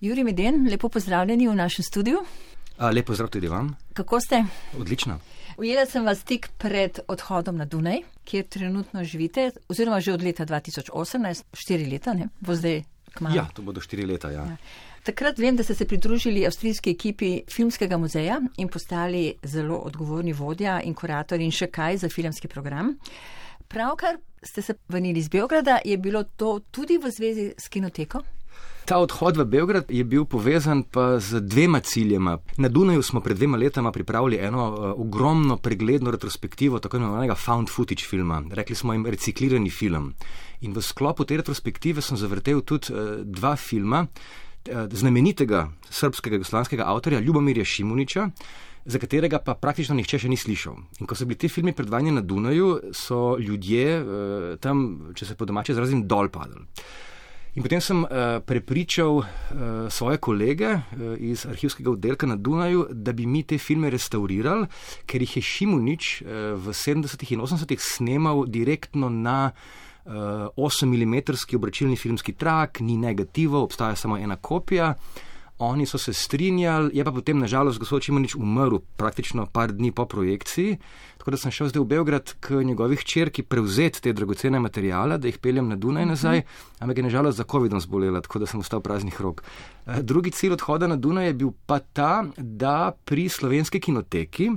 Juri Meden, lepo pozdravljeni v našem studiu. Lepo zdrav tudi vam. Kako ste? Odlično. Ujela sem vas tik pred odhodom na Dunaj, kjer trenutno živite, oziroma že od leta 2018, štiri leta, ne? Bo zdaj kmalo. Ja, to bodo štiri leta, ja. ja. Takrat vem, da ste se pridružili avstrijski ekipi Filmskega muzeja in postali zelo odgovorni vodja in kurator in še kaj za filmski program. Pravkar ste se vrnili iz Beograda, je bilo to tudi v zvezi s kinoteko? Ta odhod v Beograd je bil povezan pa z dvema ciljema. Na Dunaju smo pred dvema letama pripravili eno uh, ogromno pregledno retrospektivo tako imenovanega found footage filma. Rekli smo jim reciklirani film. In v sklopu te retrospektive sem zavrtel tudi uh, dva filma uh, znamenitega srpskega jugoslovanskega avtorja Ljubomirja Šimuniča. Za katerega pa praktično nihče še ni slišal. In ko so bili ti filmi predvajani na Dunaju, so ljudje uh, tam, če se po domače izrazim, dol padali. In potem sem uh, prepričal uh, svoje kolege uh, iz arhivskega oddelka na Dunaju, da bi mi te filme restaurirali, ker jih je Šimunič uh, v 70-ih in 80-ih snemal direktno na uh, 8-mm obračilni filmski trak, ni negativov, obstaja samo ena kopija. Oni so se strinjali, je pa potem nažalost gospod Čimonič umrl praktično par dni po projekciji, tako da sem šel zdaj v Beograd k njegovih črki prevzeti te dragocene materijale, da jih peljem na Dunaj nazaj, ampak je nažalost za COVID-om zbolela, tako da sem ostal praznih rok. Eh, drugi cilj odhoda na Dunaj je bil pa ta, da pri slovenski kinoteki,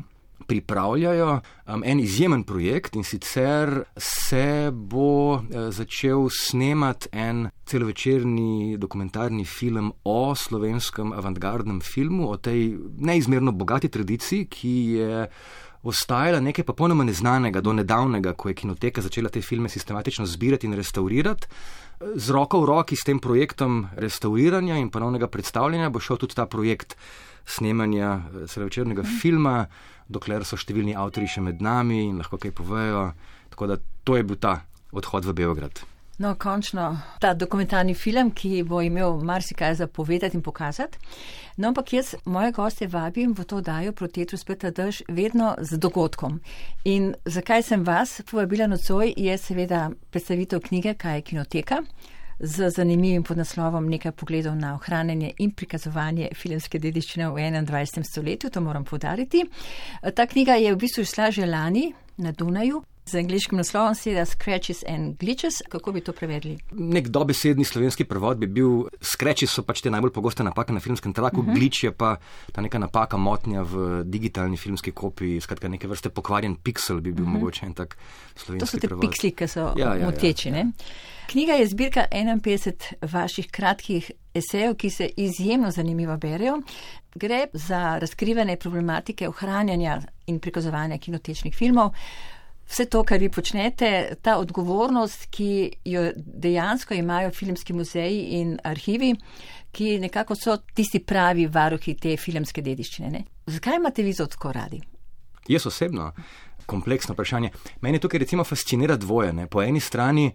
pripravljajo um, en izjemen projekt in sicer se bo uh, začel snemati en celovečerni dokumentarni film o slovenskem avantgardnem filmu, o tej neizmerno bogati tradiciji, ki je ostajala nekaj popolnoma neznanega do nedavnega, ko je kinoteka začela te filme sistematično zbirati in restaurirati. Z roko v roki s tem projektom restauriranja in ponovnega predstavljanja bo šel tudi ta projekt snemanja uh, celovečernega filma dokler so številni avtori še med nami in lahko kaj povejo. Tako da to je bil ta odhod v Beograd. No, končno ta dokumentarni film, ki bo imel marsikaj za povedati in pokazati. No, ampak jaz moje goste vabim v to dajo protetru spet drž vedno z dogodkom. In zakaj sem vas povabila nocoj, je seveda predstavitev knjige, kaj je kinoteka z zanimivim podnaslovom nekaj pogledov na ohranjanje in prikazovanje filmske dediščine v 21. stoletju, to moram podariti. Ta knjiga je v bistvu šla že lani na Dunaju. Z angliškim naslovom se je Scratches and Glitches. Kako bi to prevedli? Nek dobesedni slovenski prevod bi bil: Scratches so pač te najbolj pogoste napake na filmskem traku, uh -huh. glitch je pa ta neka napaka, motnja v digitalni filmski kopiji, skratka neke vrste pokvarjen pixel bi bil uh -huh. mogoče en tak slovenski. To so te prevod. pixli, ki so ja, ja, moteči. Ja. Knjiga je zbirka 51 vaših kratkih esejev, ki se izjemno zanimivo berejo. Gre za razkrivanje problematike ohranjanja in prikazovanja kinotečnih filmov vse to, kar vi počnete, ta odgovornost, ki jo dejansko imajo filmski muzeji in arhivi, ki nekako so tisti pravi varuhi te filmske dediščine. Ne? Zakaj imate vi to tako radi? Jaz osebno, kompleksno vprašanje. Mene tukaj recimo fascinira dvoje. Ne? Po eni strani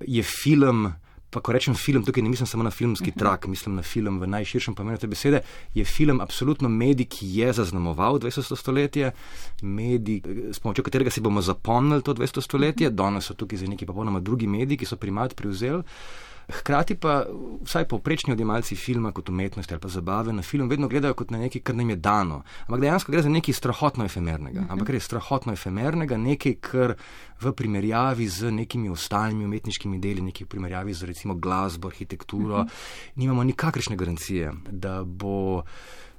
je film. Pa, ko rečem film, tukaj ne mislim samo na filmski mhm. trak, mislim na film v najširšem pomenu te besede. Je film absolutno medij, ki je zaznamoval 20. stoletje, medij, s pomočjo katerega si bomo zapomnili to 20. stoletje, -huh. danes so tukaj za neki popolnoma drugi mediji, ki so primat prevzeli. Hkrati pa vsaj povprečni odjemalci filma kot umetnosti ali pa zabave na film vedno gledajo kot na nekaj, kar nam je dano. Ampak dejansko gre za nekaj strahotno efemernega. Ampak res strahotno efemernega, nekaj, kar v primerjavi z nekimi ostalimi umetniškimi deli, nekaj v primerjavi z recimo glasbo, arhitekturo, nimamo nikakršne garancije, da bo.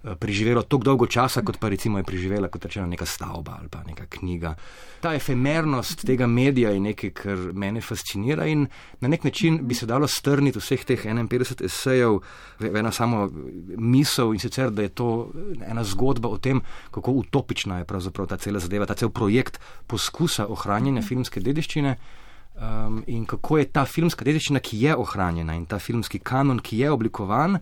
Eh, preživelo tako dolgo časa, kot pa recimo je preživela kot rečeno neka stavba ali pa neka knjiga. Ta efemernost tega medija je nekaj, kar mene fascinira in na nek način bi se dalo strniti vseh teh 51 esejev v eno samo misel in sicer, da je to ena zgodba o tem, kako utopična je pravzaprav ta cela zadeva, ta cel projekt poskusa ohranjanja filmske dediščine. Um, in kako je ta filmska dediščina, ki je ohranjena, in ta filmski kanon, ki je oblikovan,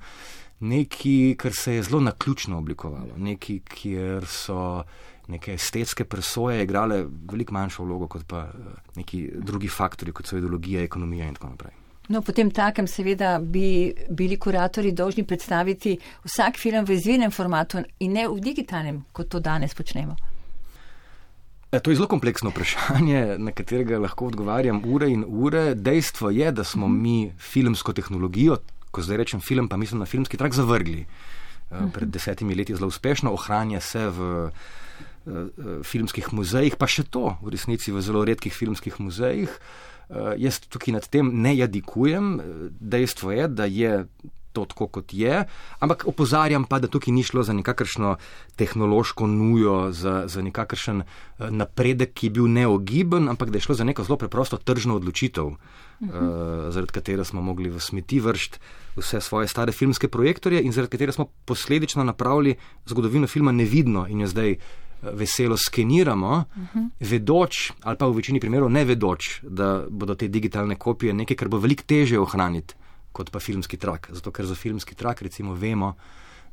nekaj, kar se je zelo naključno oblikovalo, nekaj, kjer so neke estetske presoje igrale veliko manjšo vlogo kot pa eh, neki drugi faktori, kot so ideologija, ekonomija in tako naprej. No, potem takem seveda bi bili kuratori dolžni predstaviti vsak film v izvirnem formatu in ne v digitalnem, kot to danes počnemo. E, to je zelo kompleksno vprašanje, na katerega lahko odgovarjam ure in ure. Dejstvo je, da smo mi filmsko tehnologijo, ko zdaj rečem film, pa mislim na filmski trak, zavrgli. Uh, pred desetimi leti zelo uspešno, ohranja se v uh, filmskih muzejih, pa še to v resnici v zelo redkih filmskih muzejih. Jaz tukaj nad tem ne jadikujem, dejstvo je, da je to tako, kot je, ampak opozarjam pa, da tukaj ni šlo za nekakršno tehnološko nujo, za, za nekakršen eh, napredek, ki je bil neogiben, ampak da je šlo za neko zelo preprosto tržno odločitev, uh -huh. uh, zaradi katere smo mogli v smeti vršiti vse svoje stare filmske projektorje in zaradi katere smo posledično napravili zgodovino filma nevidno in jo zdaj. Eh, veselo skeniramo, uh -huh. vedoč, ali pa v večini primerov ne vedoč, da bodo te digitalne kopije nekaj, kar bo veliko teže ohraniti kot pa filmski trak. Zato, ker za filmski trak recimo vemo,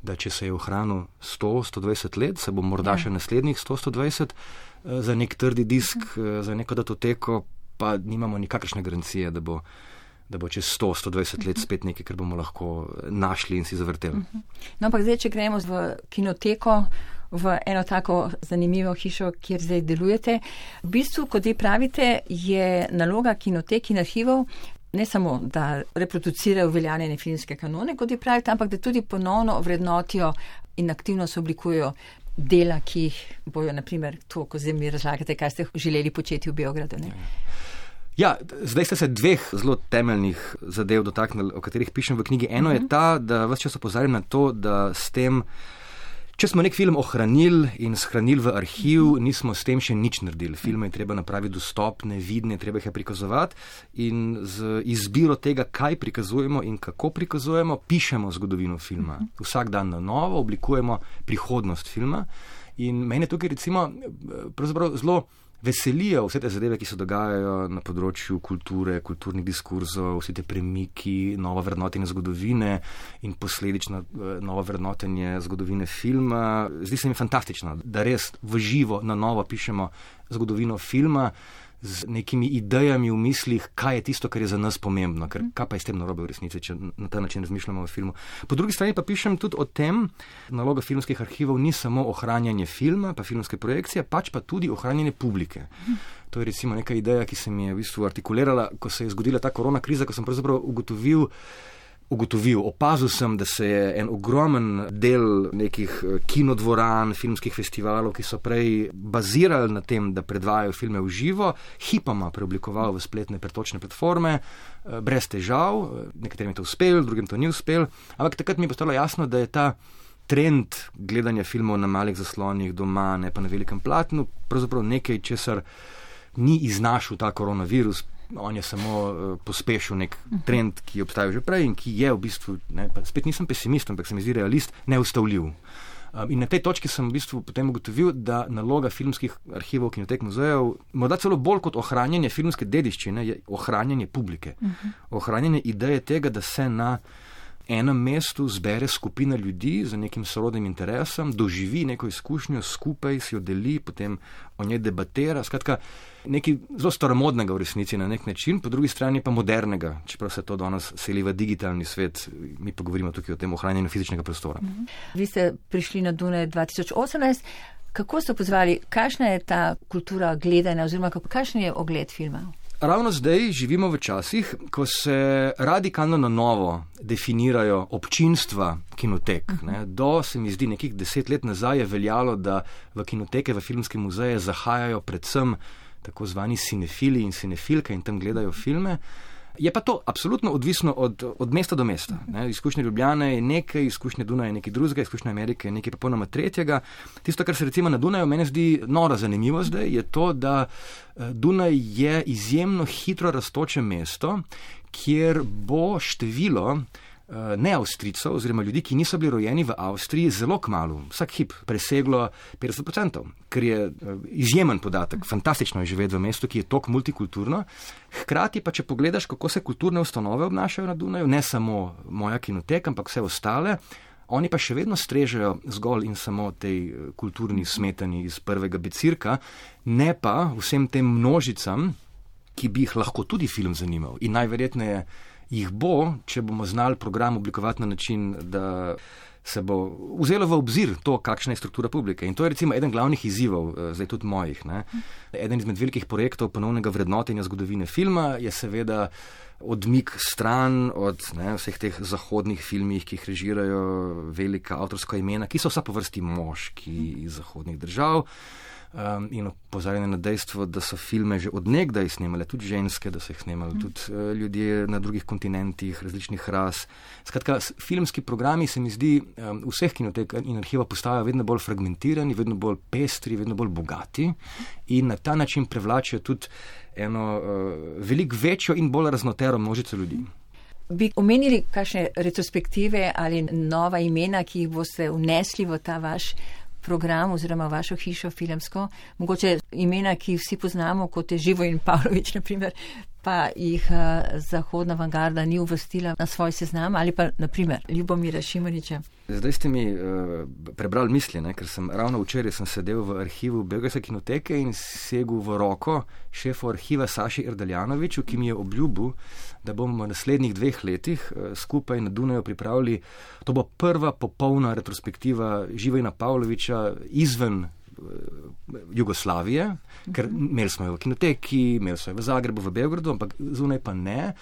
da če se je ohranil 100-120 let, se bo morda ja. še naslednjih 100-120 eh, za nek trdi disk, uh. za neko datoteko, pa nimamo nikakršne garancije, da bo. Da bo čez 100-120 let spet nekaj, kar bomo lahko našli in si zavrteli. No, ampak zdaj, če gremo v kinoteko, v eno tako zanimivo hišo, kjer zdaj delujete, v bistvu, kot vi pravite, je naloga kinotek in arhivov ne samo, da reproducirajo uveljavljene filmske kanone, kot je pravite, ampak da tudi ponovno vrednotijo in aktivno se oblikujejo dela, ki jih bojo, naprimer, to, ko zdaj mi razlagate, kaj ste želeli početi v Beogradu. Ne? Ja, zdaj ste se dveh zelo temeljnih zadev dotaknili, o katerih pišem v knjigi. Eno uh -huh. je mhm. ta, da vse čas opozarjam na to, da s tem. Če smo nek film ohranili in shranili v arhiv, nismo s tem še nič naredili. Filme je treba napraviti dostopne, vidne, treba jih je prikazovati in z izbiro tega, kaj prikazujemo in kako prikazujemo, pišemo zgodovino filma. Vsak dan na novo oblikujemo prihodnost filma. In meni je tukaj recimo zelo veselijo vse te zadeve, ki se dogajajo na področju kulture, kulturnih diskurzov, vse te premiki, novo vrednotenje zgodovine in posledično eh, novo vrednotenje zgodovine filma. Zdi se mi fantastično, da res v živo na novo pišemo zgodovino filma z nekimi idejami v mislih, kaj je tisto, kar je za nas pomembno, ker kaj pa je s tem narobe v resnici, če na ta način razmišljamo o filmu. Po drugi strani pa pišem tudi o tem, naloga filmskih arhivov ni samo ohranjanje filma, pa filmske projekcije, pač pa tudi ohranjanje publike. To je recimo neka ideja, ki se mi je v bistvu artikulirala, ko se je zgodila ta korona kriza, ko sem pravzaprav ugotovil, ugotovil, opazil sem, da se je en ogromen del nekih eh, kinodvoran, filmskih festivalov, ki so prej bazirali na tem, da predvajajo filme v živo, hipoma preoblikoval v spletne pretočne platforme, eh, brez težav, eh, nekaterim je to uspel, drugim to ni uspel, ampak takrat mi je postalo jasno, da je ta trend gledanja filmov na malih zaslonih doma, ne pa na velikem platnu, pravzaprav nekaj, česar ni iznašel ta koronavirus, on je samo uh, pospešil nek trend, ki je obstajal že prej in ki je v bistvu, ne, spet nisem pesimist, ampak se mi zdi realist, neustavljiv. Um, in na tej točki sem v bistvu potem ugotovil, da naloga filmskih arhivov, kinotek muzejev, morda celo bolj kot ohranjanje filmske dediščine, je ohranjanje publike. Uh -huh. Ohranjanje ideje tega, da se na enem mestu zbere skupina ljudi z nekim sorodnim interesom, doživi neko izkušnjo skupaj, si jo deli, potem o njej debatera. Skratka, nekaj zelo staromodnega v resnici na nek način, po drugi strani pa modernega, čeprav se to danes seli v digitalni svet, mi pa govorimo tukaj o tem ohranjanju fizičnega prostora. Mhm. Vi ste prišli na Dune 2018. Kako ste pozvali, kakšna je ta kultura gledanja oziroma kakšen je ogled filma? Ravno zdaj živimo v časih, ko se radikalno na novo definirajo občinstva kinotek. Ne. Do se mi zdi nekih deset let nazaj je veljalo, da v kinoteke, v filmske muzeje zahajajo predvsem tako zvani cinefili in cinefilke in tam gledajo filme. Je pa to absolutno odvisno od, od mesta do mesta. Ne. Izkušnja Ljubljana je nekaj, izkušnja Dunaja je nekaj drugega, izkušnja Amerike je nekaj popolnoma tretjega. Tisto, kar se recimo na Dunaju meni zdi nora zanimivo zdaj, je to, da eh, Dunaj je izjemno hitro raztoče mesto, kjer bo število Eh, ne Avstrijcev, oziroma ljudi, ki niso bili rojeni v Avstriji, zelo kmalo, vsak hip, preseglo 50%, kar je eh, izjemen podatek. Fantastično je živeti v mestu, ki je tako multikulturno. Hkrati pa, če pogledaš, kako se kulturne ustanove obnašajo na Dunaju, ne samo moja kinoteka, ampak vse ostale. Oni pa še vedno strežejo zgolj in samo tej eh, kulturni smetani iz prvega becirka, ne pa vsem tem množicam, ki bi jih lahko tudi film zanimal. In najverjetneje jih bo, če bomo znali program oblikovati na način, da se bo vzelo v obzir to, kakšna je struktura publike. In to je recimo eden glavnih izzivov, eh, zdaj tudi mojih. Ne. Eden izmed velikih projektov ponovnega vrednotenja zgodovine filma je seveda odmik stran od ne, vseh teh zahodnih filmih, ki jih režirajo velika avtorska imena, ki so vsa po vrsti moški iz zahodnih držav. Um, in opozarjanje na dejstvo, da so filme že odnegdaj snemale tudi ženske, da so jih snemali mm. tudi uh, ljudje na drugih kontinentih, različnih ras. Skratka, filmski programi se mi zdi, um, vseh kinotek in arhiva postajajo vedno bolj fragmentirani, vedno bolj pestri, vedno bolj bogati in na ta način prevlačijo tudi eno uh, veliko večjo in bolj raznotero množico ljudi. Bi omenili kakšne retrospektive ali nova imena, ki jih boste vnesli v ta vaš program oziroma vašo hišo filmsko, mogoče imena, ki vsi poznamo, kot je Živo in Pavlović, naprimer, pa jih uh, Zahodna avangarda ni uvrstila na svoj seznam ali pa naprimer Ljubomira Šimoniča. Zdaj ste mi uh, prebrali misli, ne? ker sem ravno včeraj sem sedel v arhivu Belgijske kinoteke in segel v roko šefu arhiva Saši Erdaljanoviču, ki mi je obljubil, da bomo v naslednjih dveh letih uh, skupaj na Dunaju pripravili, to bo prva popolna retrospektiva Živina Pavloviča izven Jugoslavije, ker imeli smo jo v kinoteki, imeli smo jo v Zagrebu, v Beogradu, ampak zunaj pa ne.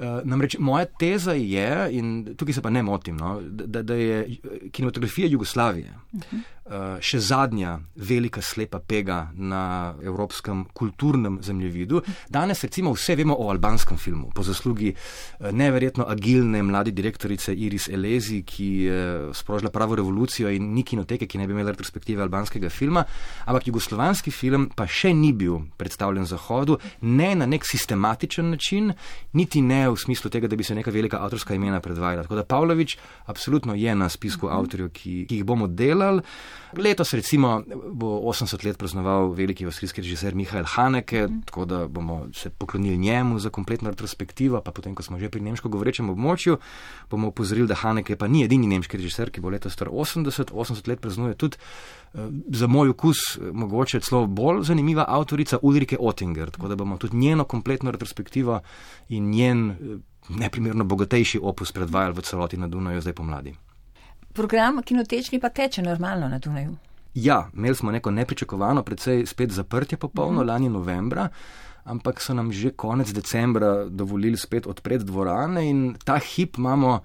Uh, namreč moja teza je, in tukaj se pa ne motim, no, da, da je kinematografija Jugoslavije uh -huh. Uh, še zadnja velika slepa pega na evropskem kulturnem zemljevidu. Danes recimo vse vemo o albanskem filmu, po zaslugi uh, neverjetno agilne mlade direktorice Iris Elezi, ki je sprožila pravo revolucijo in ni kinoteke, ki ne bi imela retrospektive albanskega filma, ampak jugoslovanski film pa še ni bil predstavljen Zahodu, ne na nek sistematičen način, niti ne v smislu tega, da bi se neka velika avtorska imena predvajala. Tako da Pavlović absolutno je na spisku -huh. avtorjev, ki, ki jih bomo delali. Letos recimo bo 80 let praznoval veliki avstrijski režiser Mihajl Haneke, -huh. tako da bomo se poklonili njemu za kompletno retrospektivo, pa potem, ko smo že pri nemško govorečem območju, bomo upozorili, da Haneke pa ni edini nemški režiser, ki bo letos star 80, 80 let praznuje tudi uh, za moj okus mogoče celo bolj zanimiva avtorica Ulrike Ottinger, tako da bomo tudi njeno kompletno retrospektivo in njen neprimerno bogatejši opus predvajali v celoti na Dunaju zdaj pomladi. Program kinotečni pa teče normalno na Dunaju. Ja, imeli smo neko nepričakovano, predvsej spet zaprtje popolno, mm -hmm. lani novembra, ampak so nam že konec decembra dovolili spet odpreti dvorane in ta hip imamo.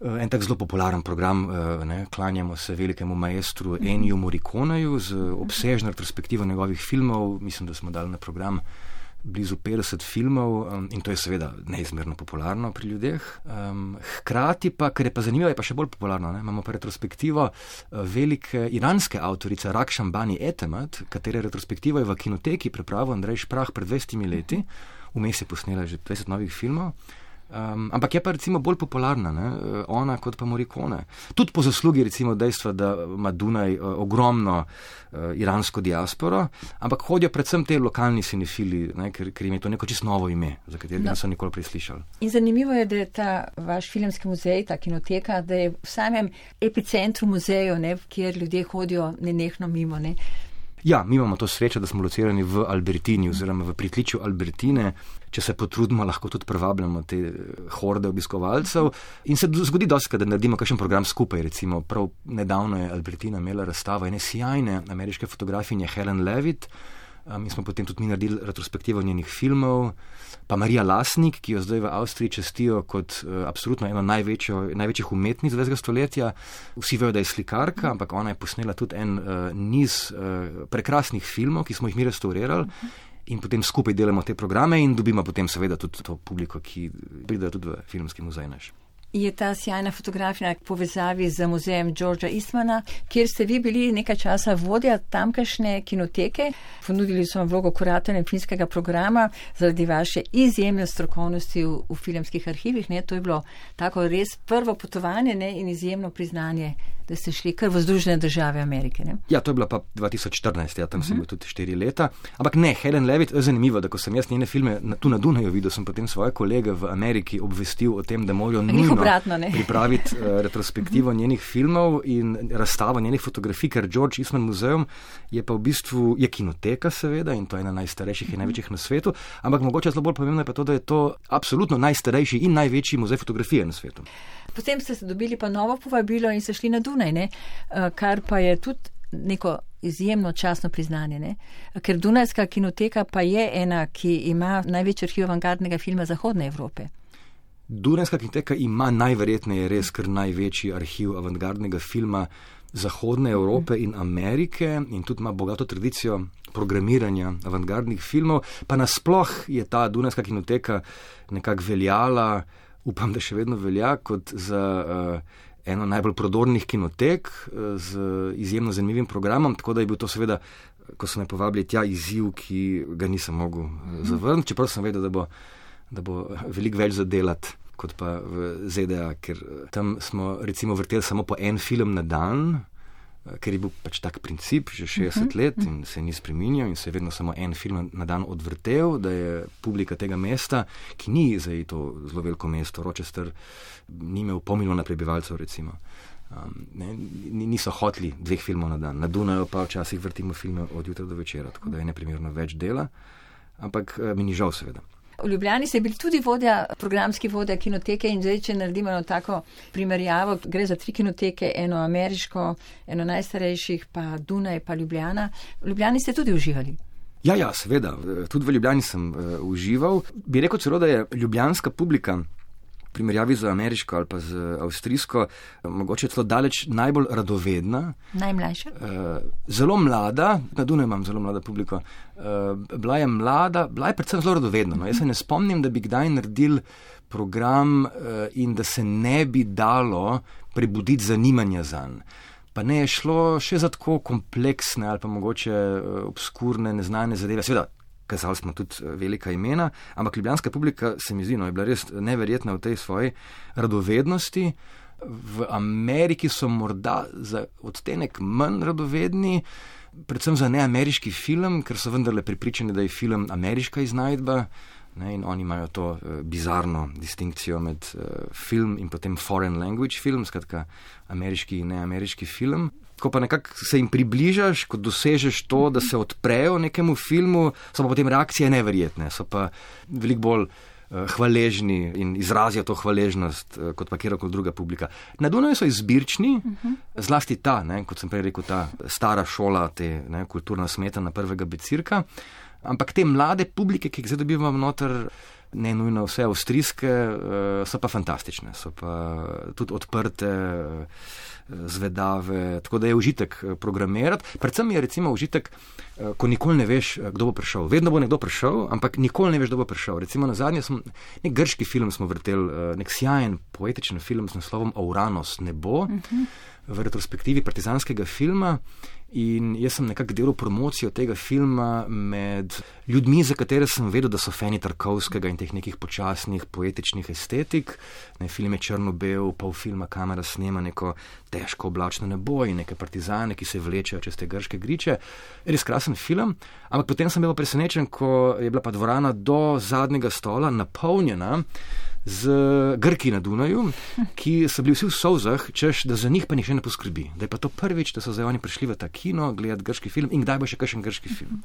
Eh, en tak zelo popularen program, eh, ne, klanjamo se velikemu maestru Eniju Morikoneju z obsežno retrospektivo njegovih filmov. Mislim, da smo dali na program blizu 50 filmov um, in to je seveda neizmerno popularno pri ljudeh. Um, hkrati pa, kar je pa zanimivo, je pa še bolj popularno. Ne? Imamo pa retrospektivo uh, velike iranske avtorice Rakšan Bani Etemat, katere retrospektivo je v kinoteki pripravil Andrej Šprah pred 20 leti, vmes je posnela že 20 novih filmov. Um, ampak je pa recimo bolj popularna, ne? Eh, ona kot pa Morikone. Tudi po zaslugi recimo dejstva, da ima Dunaj uh, ogromno uh, iransko diasporo, ampak hodijo predvsem te lokalni sinefili, ne? ker, ker jim je to neko čisto novo ime, za katerega no. niso nikoli preslišali. In zanimivo je, da je ta vaš filmski muzej, ta kinoteka, da je v samem epicentru muzeju, ne? kjer ljudje hodijo nenehno mimo. Ne? Ja, mi imamo to srečo, da smo locirani v Albertini oziroma v pritličju Albertine. Če se potrudimo, lahko tudi privabljamo te eh, horde obiskovalcev. In se zgodi dosti, da naredimo kakšen program skupaj. Recimo, prav nedavno je Albertina imela razstavo ene sjajne ameriške fotografinje Helen Levitt. Mi smo potem tudi mi naredili retrospektivo njenih filmov, pa Marija Lasnik, ki jo zdaj v Avstriji čestijo kot uh, absolutno eno največjo, največjih umetnic 20. stoletja. Vsi vejo, da je slikarka, ampak ona je posnela tudi en uh, niz uh, prekrasnih filmov, ki smo jih mi restaurirali. In potem skupaj delamo te programe, in dobimo potem, seveda, tudi to publiko, ki pride tudi v filmski muzej naš je ta sjajna fotografija v povezavi z muzejem Georgea Eastmana, kjer ste vi bili nekaj časa vodja tamkajšnje kinoteke. Ponudili so vam vlogo kuratorja filmskega programa zaradi vaše izjemne strokovnosti v, v filmskih arhivih. Ne? To je bilo tako res prvo potovanje ne? in izjemno priznanje da ste šli kar v Združene države Amerike. Ne? Ja, to je bilo pa 2014, ja, tam uh -huh. sem mhm. bil tudi štiri leta. Ampak ne, Helen Levitt, zanimivo, da ko sem jaz njene filme na, tu na Dunaju videl, sem potem svoje kolege v Ameriki obvestil o tem, da morajo nujno obratno, pripraviti uh, retrospektivo uh -huh. njenih filmov in razstavo njenih fotografij, ker George Eastman muzeum je pa v bistvu je kinoteka, seveda, in to je ena najstarejših uh -huh. in največjih na svetu. Ampak mogoče zelo bolj pomembno je pa to, da je to absolutno najstarejši in največji muzej fotografije na svetu. Potem ste dobili pa novo povabilo in se šli na Dunaj, ne? Eh, kar pa je tudi neko izjemno časno priznanje. Ne? Ker Dunajska kinoteka pa je ena, ki ima največji arhiv avangardnega filma Zahodne Evrope. Dunajska kinoteka ima najverjetneje res kar največji arhiv avangardnega filma Zahodne Evrope in Amerike in tudi ima bogato tradicijo programiranja avangardnih filmov. Pa nasploh je ta Dunajska kinoteka nekako veljala, upam, da še vedno velja kot za. Uh, eno najbolj prodornih kinotek eh, z izjemno zanimivim programom, tako da je bil to seveda, ko so me povabili tja, izziv, ki ga nisem mogel eh, zavrniti, čeprav sem vedel, da bo, da bo veliko več zadelati. Kot pa v ZDA, ker eh, tam smo recimo vrteli samo po en film na dan, ker je bil pač tak princip že 60 uh -huh. let in se ni spremenil in se je vedno samo en film na dan odvrtel, da je publika tega mesta, ki ni zdaj to zelo veliko mesto, Rochester, ni imel pol milijona prebivalcev, recimo. Um, ne, niso hoteli dveh filmov na dan, na Dunaju pa včasih vrtimo filme od jutra do večera, tako da je neprimerno več dela, ampak mi ni žal, seveda. V Ljubljani ste bili tudi vodja, programski vodja kinoteke in zdaj, če naredimo eno tako primerjavo, gre za tri kinoteke, eno ameriško, eno najstarejših, pa Dunaj, pa Ljubljana. V Ljubljani ste tudi uživali. Ja, ja, seveda, tudi v Ljubljani sem uh, užival. Bi rekel celo, da je ljubljanska publika primerjavi z ameriško ali pa z avstrijsko, mogoče celo daleč najbolj radovedna. Najmlajša. Uh, zelo mlada, na Dunaju imam zelo mlada publika. Uh, bila je mlada, bila je predvsem zelo radovedna. No. Jaz se ne spomnim, da bi kdaj naredil program in da se ne bi dalo prebuditi zanimanja za njega. Pa ne je šlo še za tako kompleksne ali pa mogoče obskurne, neznane zadeve. Seveda, kazali smo tudi eh, velika imena, ampak ljubljanska publika se mi zdi, no, je bila res neverjetna v tej svoji radovednosti. V Ameriki so morda za odtenek manj radovedni, predvsem za neameriški film, ker so vendarle pripričani, da je film ameriška iznajdba. Ne, in oni imajo to uh, bizarno distinkcijo med uh, film in potem foreign language film, skratka ameriški in neameriški film ko pa nekako se jim približaš, ko dosežeš to, da se odprejo nekemu filmu, so pa potem reakcije neverjetne, so pa veliko bolj uh, hvaležni in izrazijo to hvaležnost uh, kot pa kjerkoli druga publika. Na Dunaju so izbirčni, uh -huh. zlasti ta, ne, kot sem prej rekel, ta stara šola, te ne, kulturna smetana prvega becirka, ampak te mlade publike, ki jih zdaj dobivamo noter. Ne nujno vse avstrijske, uh, so pa fantastične, so pa tudi odprte. Uh, zvedave, tako da je užitek eh, programirati. Predvsem je recimo užitek, eh, ko nikoli ne veš, eh, kdo bo prišel. Vedno bo nekdo prišel, ampak nikoli ne veš, kdo bo prišel. Recimo na zadnje smo nek grški film smo vrteli, nek sjajen poetičen film z naslovom Auranos nebo uh mhm. -huh. v retrospektivi partizanskega filma. In jaz sem nekako delal promocijo tega filma med ljudmi, za katere sem vedel, da so fani Tarkovskega in teh nekih počasnih poetičnih estetik. Ne, film je črno-bel, pol filma kamera snema neko težko oblačno nebo in neke partizane, ki se vlečejo čez te grške griče. Res krasen film, ampak potem sem bil presenečen, ko je bila pa dvorana do zadnjega stola napolnjena z Grki na Dunaju, ki so bili vsi v sozah, češ, da za njih pa nihče ne poskrbi. Da je pa to prvič, da so zdaj oni prišli v ta kino gledati grški film in kdaj bo še kakšen grški film.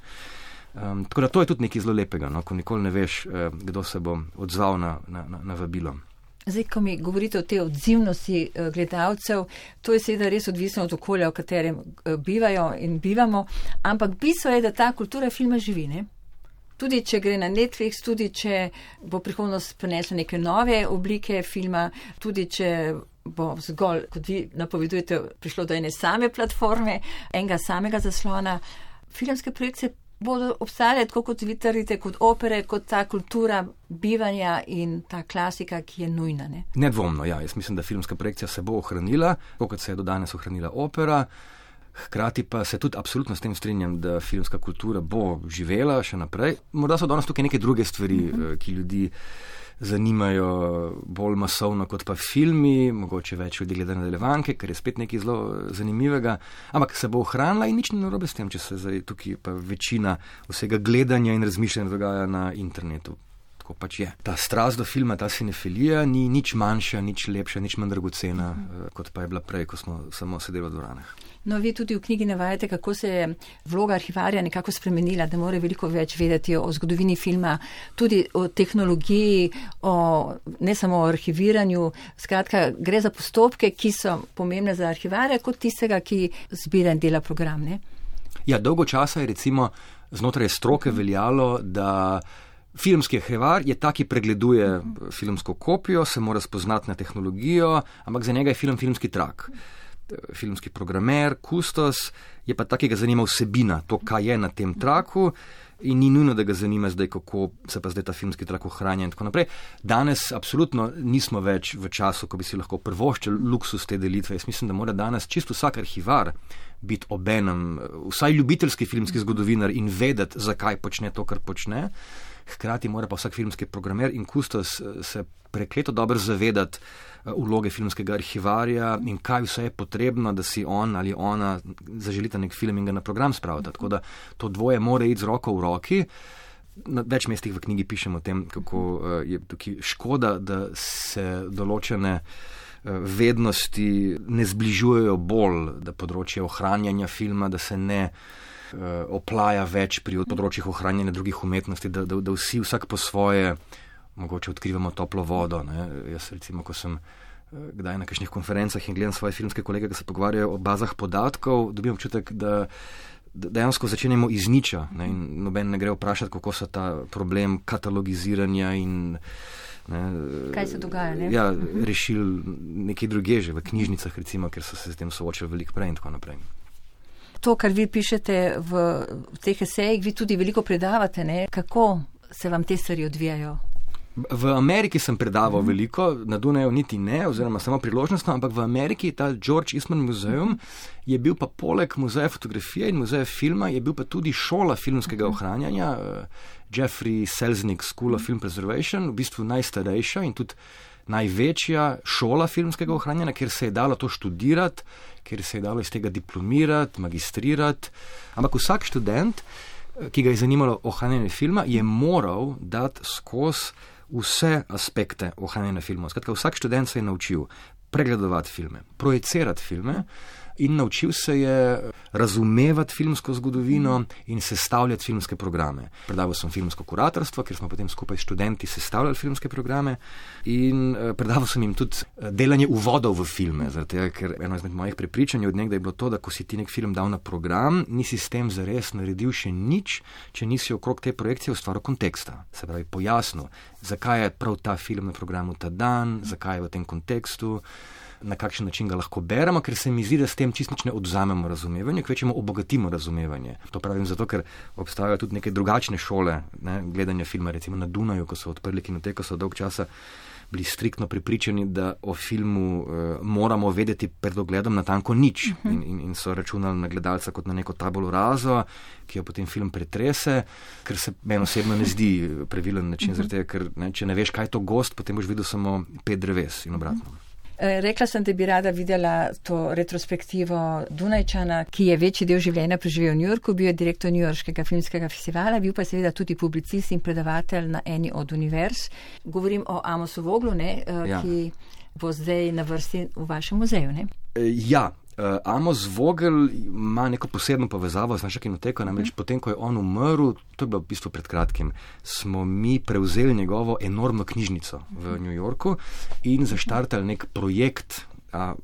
Um, tako da to je tudi nekaj zelo lepega, no, ko nikoli ne veš, eh, kdo se bo odzval na, na, na, na vabilo. Zdaj, ko mi govorite o tej odzivnosti eh, gledalcev, to je seveda res odvisno od okolja, v katerem eh, bivajo in bivamo, ampak bistvo je, da ta kultura filma živi. Ne? Tudi če gre na Netflix, tudi če bo prihodnost prinesla neke nove oblike filma, tudi če bo zgolj, kot vi napovedujete, prišlo do ene same platforme, enega samega zaslona. Filmske projekcije bodo obstajale tako kot vi trdite, kot opere, kot ta kultura bivanja in ta klasika, ki je nujna. Ne? Nedvomno, ja. Jaz mislim, da filmska projekcija se bo ohranila, kot se je do danes ohranila opera. Hkrati pa se tudi absolutno s tem strinjam, da filmska kultura bo živela še naprej. Morda so danes tukaj neke druge stvari, mm -hmm. ki ljudi zanimajo bolj masovno kot pa filmi, mogoče več ljudi gleda nadaljevanke, ker je spet nekaj zelo eh, zanimivega. Ampak se bo ohranila in nič ni narobe s tem, če se zdaj tukaj pa večina vsega gledanja in razmišljanja dogaja na internetu. Tako pač je. Ta strast do filma, ta cinefilija ni nič manjša, nič lepša, nič manj dragocena, uh -huh. kot pa je bila prej, ko smo samo sedeli v dvoranah. No, vi tudi v knjigi navajate, kako se je vloga arhivarja nekako spremenila, da more veliko več vedeti o zgodovini filma, tudi o tehnologiji, o, ne samo o arhiviranju. Skratka, gre za postopke, ki so pomembne za arhivarja, kot tistega, ki zbira in dela program. Ne? Ja, dolgo časa je recimo znotraj stroke veljalo, da. Filmski arhivar je ta, ki pregleduje filmsko kopijo, se mora spoznati na tehnologijo, ampak za njega je film filmski trak. Filmski programer, kustos je pa ta, ki ga zanima vsebina, to, kaj je na tem traku. In ni nujno, da ga zanima zdaj, kako se pa zdaj ta filmski trak ohranja in tako naprej. Danes absolutno nismo več v času, ko bi si lahko prvoščili luksus te delitve. Jaz mislim, da mora danes čisto vsak arhivar biti obenem, vsaj ljubiteljski filmski zgodovinar in vedeti, zakaj počne to, kar počne. Hkrati mora pa vsak filmski programer in kustos eh, se prekleto dobro zavedati eh, filmskega arhivarja in kaj vse je potrebno, da si on ali ona zaželita nek film in ga na program spravita. Tako da to dvoje mora iti z roko v roki. Na več mestih v knjigi pišemo o tem, kako uh, je tukaj škoda, da se določene vednosti ne zbližujejo bolj, da področje ohranjanja filma, da se ne oplaja več pri področjih ohranjanja drugih umetnosti, da, da, da vsi vsak po svoje mogoče odkrivamo toplo vodo. Ne. Jaz, recimo, ko sem eh, kdaj na kakšnih konferencah in gledam svoje filmske kolege, ki se pogovarjajo o bazah podatkov, dobim občutek, da dejansko začenjamo iz niča ne, in noben ne gre vprašati, kako se ta problem katalogiziranja in. Ne, Kaj se dogaja? Ne? Ja, rešili nekaj druge že v knjižnicah, recimo, ker so se s tem soočili veliko prej in tako naprej. To, kar vi pišete v, v teh esejih, vi tudi veliko predavate, ne? kako se vam te stvari odvijajo V Ameriki sem predaval mm -hmm. veliko, na Dunaju niti ne, oziroma samo priložnostno, ampak v Ameriki ta George Eastman -hmm. je bil pa poleg muzeja fotografije in muzeja filma, je bil pa tudi šola filmskega -hmm. ohranjanja, uh, Jeffrey Selznick School of Film Preservation, v bistvu najstarejša in tudi največja šola filmskega ohranjanja, kjer se je dalo to študirati, kjer se je dalo iz tega diplomirati, magistrirati. Ampak vsak študent, eh, ki ga je zanimalo ohranjanje filma, je moral dati skozi vse aspekte ohranjanja filmov. Skratka, vsak študent se je naučil pregledovati filme, projicirati filme in naučil se je razumevati filmsko zgodovino in sestavljati filmske programe. Predaval sem filmsko kuratorstvo, ker smo potem skupaj s študenti sestavljali filmske programe in eh, predaval sem jim tudi eh, delanje uvodov v filme. Zato, ker eno izmed mojih prepričanj od nekdaj je bilo to, da ko si ti nek film dal na program, nisi s tem zares naredil še nič, če nisi okrog te projekcije ustvaril konteksta. Se pravi, pojasnil, zakaj je prav ta film na programu ta dan, zakaj je v tem kontekstu na kakšen način ga lahko beremo, ker se mi zdi, da s tem čistično odzamemo razumevanje, kvečemo obogatimo razumevanje. To pravim zato, ker obstajajo tudi neke drugačne šole ne, gledanja filma, recimo na Dunaju, ko so odprli kinoteko, so dolg časa bili striktno pripričani, da o filmu uh, moramo vedeti pred ogledom na tanko nič uh -huh. in, in, in so računali na gledalca kot na neko tabolo razo, ki jo potem film pretrese, ker se meni osebno ne zdi pravilen način, uh -huh. zaradi tega, ker ne, če ne veš, kaj je to gost, potem boš videl samo pet dreves in obratno. Uh -huh. Eh, rekla sem, da bi rada videla to retrospektivo Dunajčana, ki je večji del življenja preživel v New Yorku, bil je direktor New Yorkskega filmskega festivala, bil pa seveda tudi publicist in predavatelj na eni od univerz. Govorim o Amosu Voglu, ne, eh, ja. ki bo zdaj na vrsti v vašem muzeju. Ne? Eh, ja, Uh, Amos Vogel ima neko posebno povezavo z našo kinoteko, namreč mm. potem, ko je on umrl, to je bilo v bistvu pred kratkim, smo mi prevzeli njegovo enormno knjižnico v New Yorku in zaštartali nek projekt.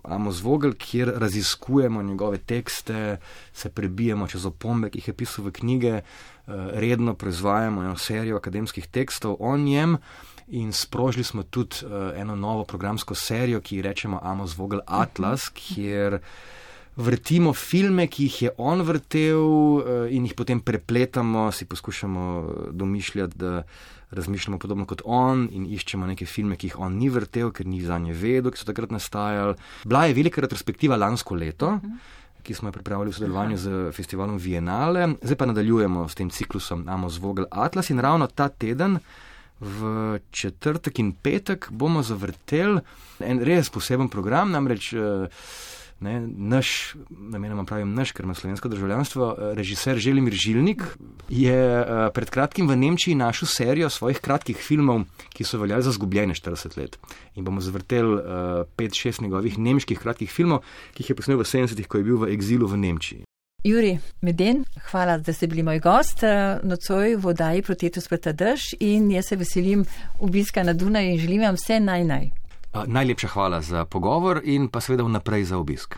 Amos Vogel, kjer raziskujemo njegove tekste, se prebijemo čez opombe, ki jih je pisal v knjige, uh, redno proizvajamo eno serijo akademskih tekstov o njem in sprožili smo tudi uh, eno novo programsko serijo, ki jo rečemo Amos Vogel Atlas, kjer vrtimo filme, ki jih je on vrtel uh, in jih potem prepletamo, si poskušamo domišljati, da razmišljamo podobno kot on in iščemo neke filme, ki jih on ni vrtel, ker ni za nje vedel, ki so takrat nastajali. Bila je velika retrospektiva lansko leto. Ki smo jo pripravili v sodelovanju z festivalom Vienale, zdaj pa nadaljujemo s tem ciklusom Amos Vogel Atlas in ravno ta teden v četrtek in petek bomo zavrteli en res poseben program, namreč eh, Ne, naš, namenoma pravim naš, ker ima slovensko državljanstvo, režiser Želimir Žilnik je pred kratkim v Nemčiji našel serijo svojih kratkih filmov, ki so veljali za zgubljene 40 let. In bomo zvrteli 5-6 njegovih nemških kratkih filmov, ki jih je posnel v 70-ih, ko je bil v eksilu v Nemčiji. Juri Meden, hvala, da ste bili moj gost nocoj v oddaji Protetu sprta drž in jaz se veselim obiska na Dunaju in želim vam vse naj naj. Najlepša hvala za pogovor in pa seveda vnaprej za obisk.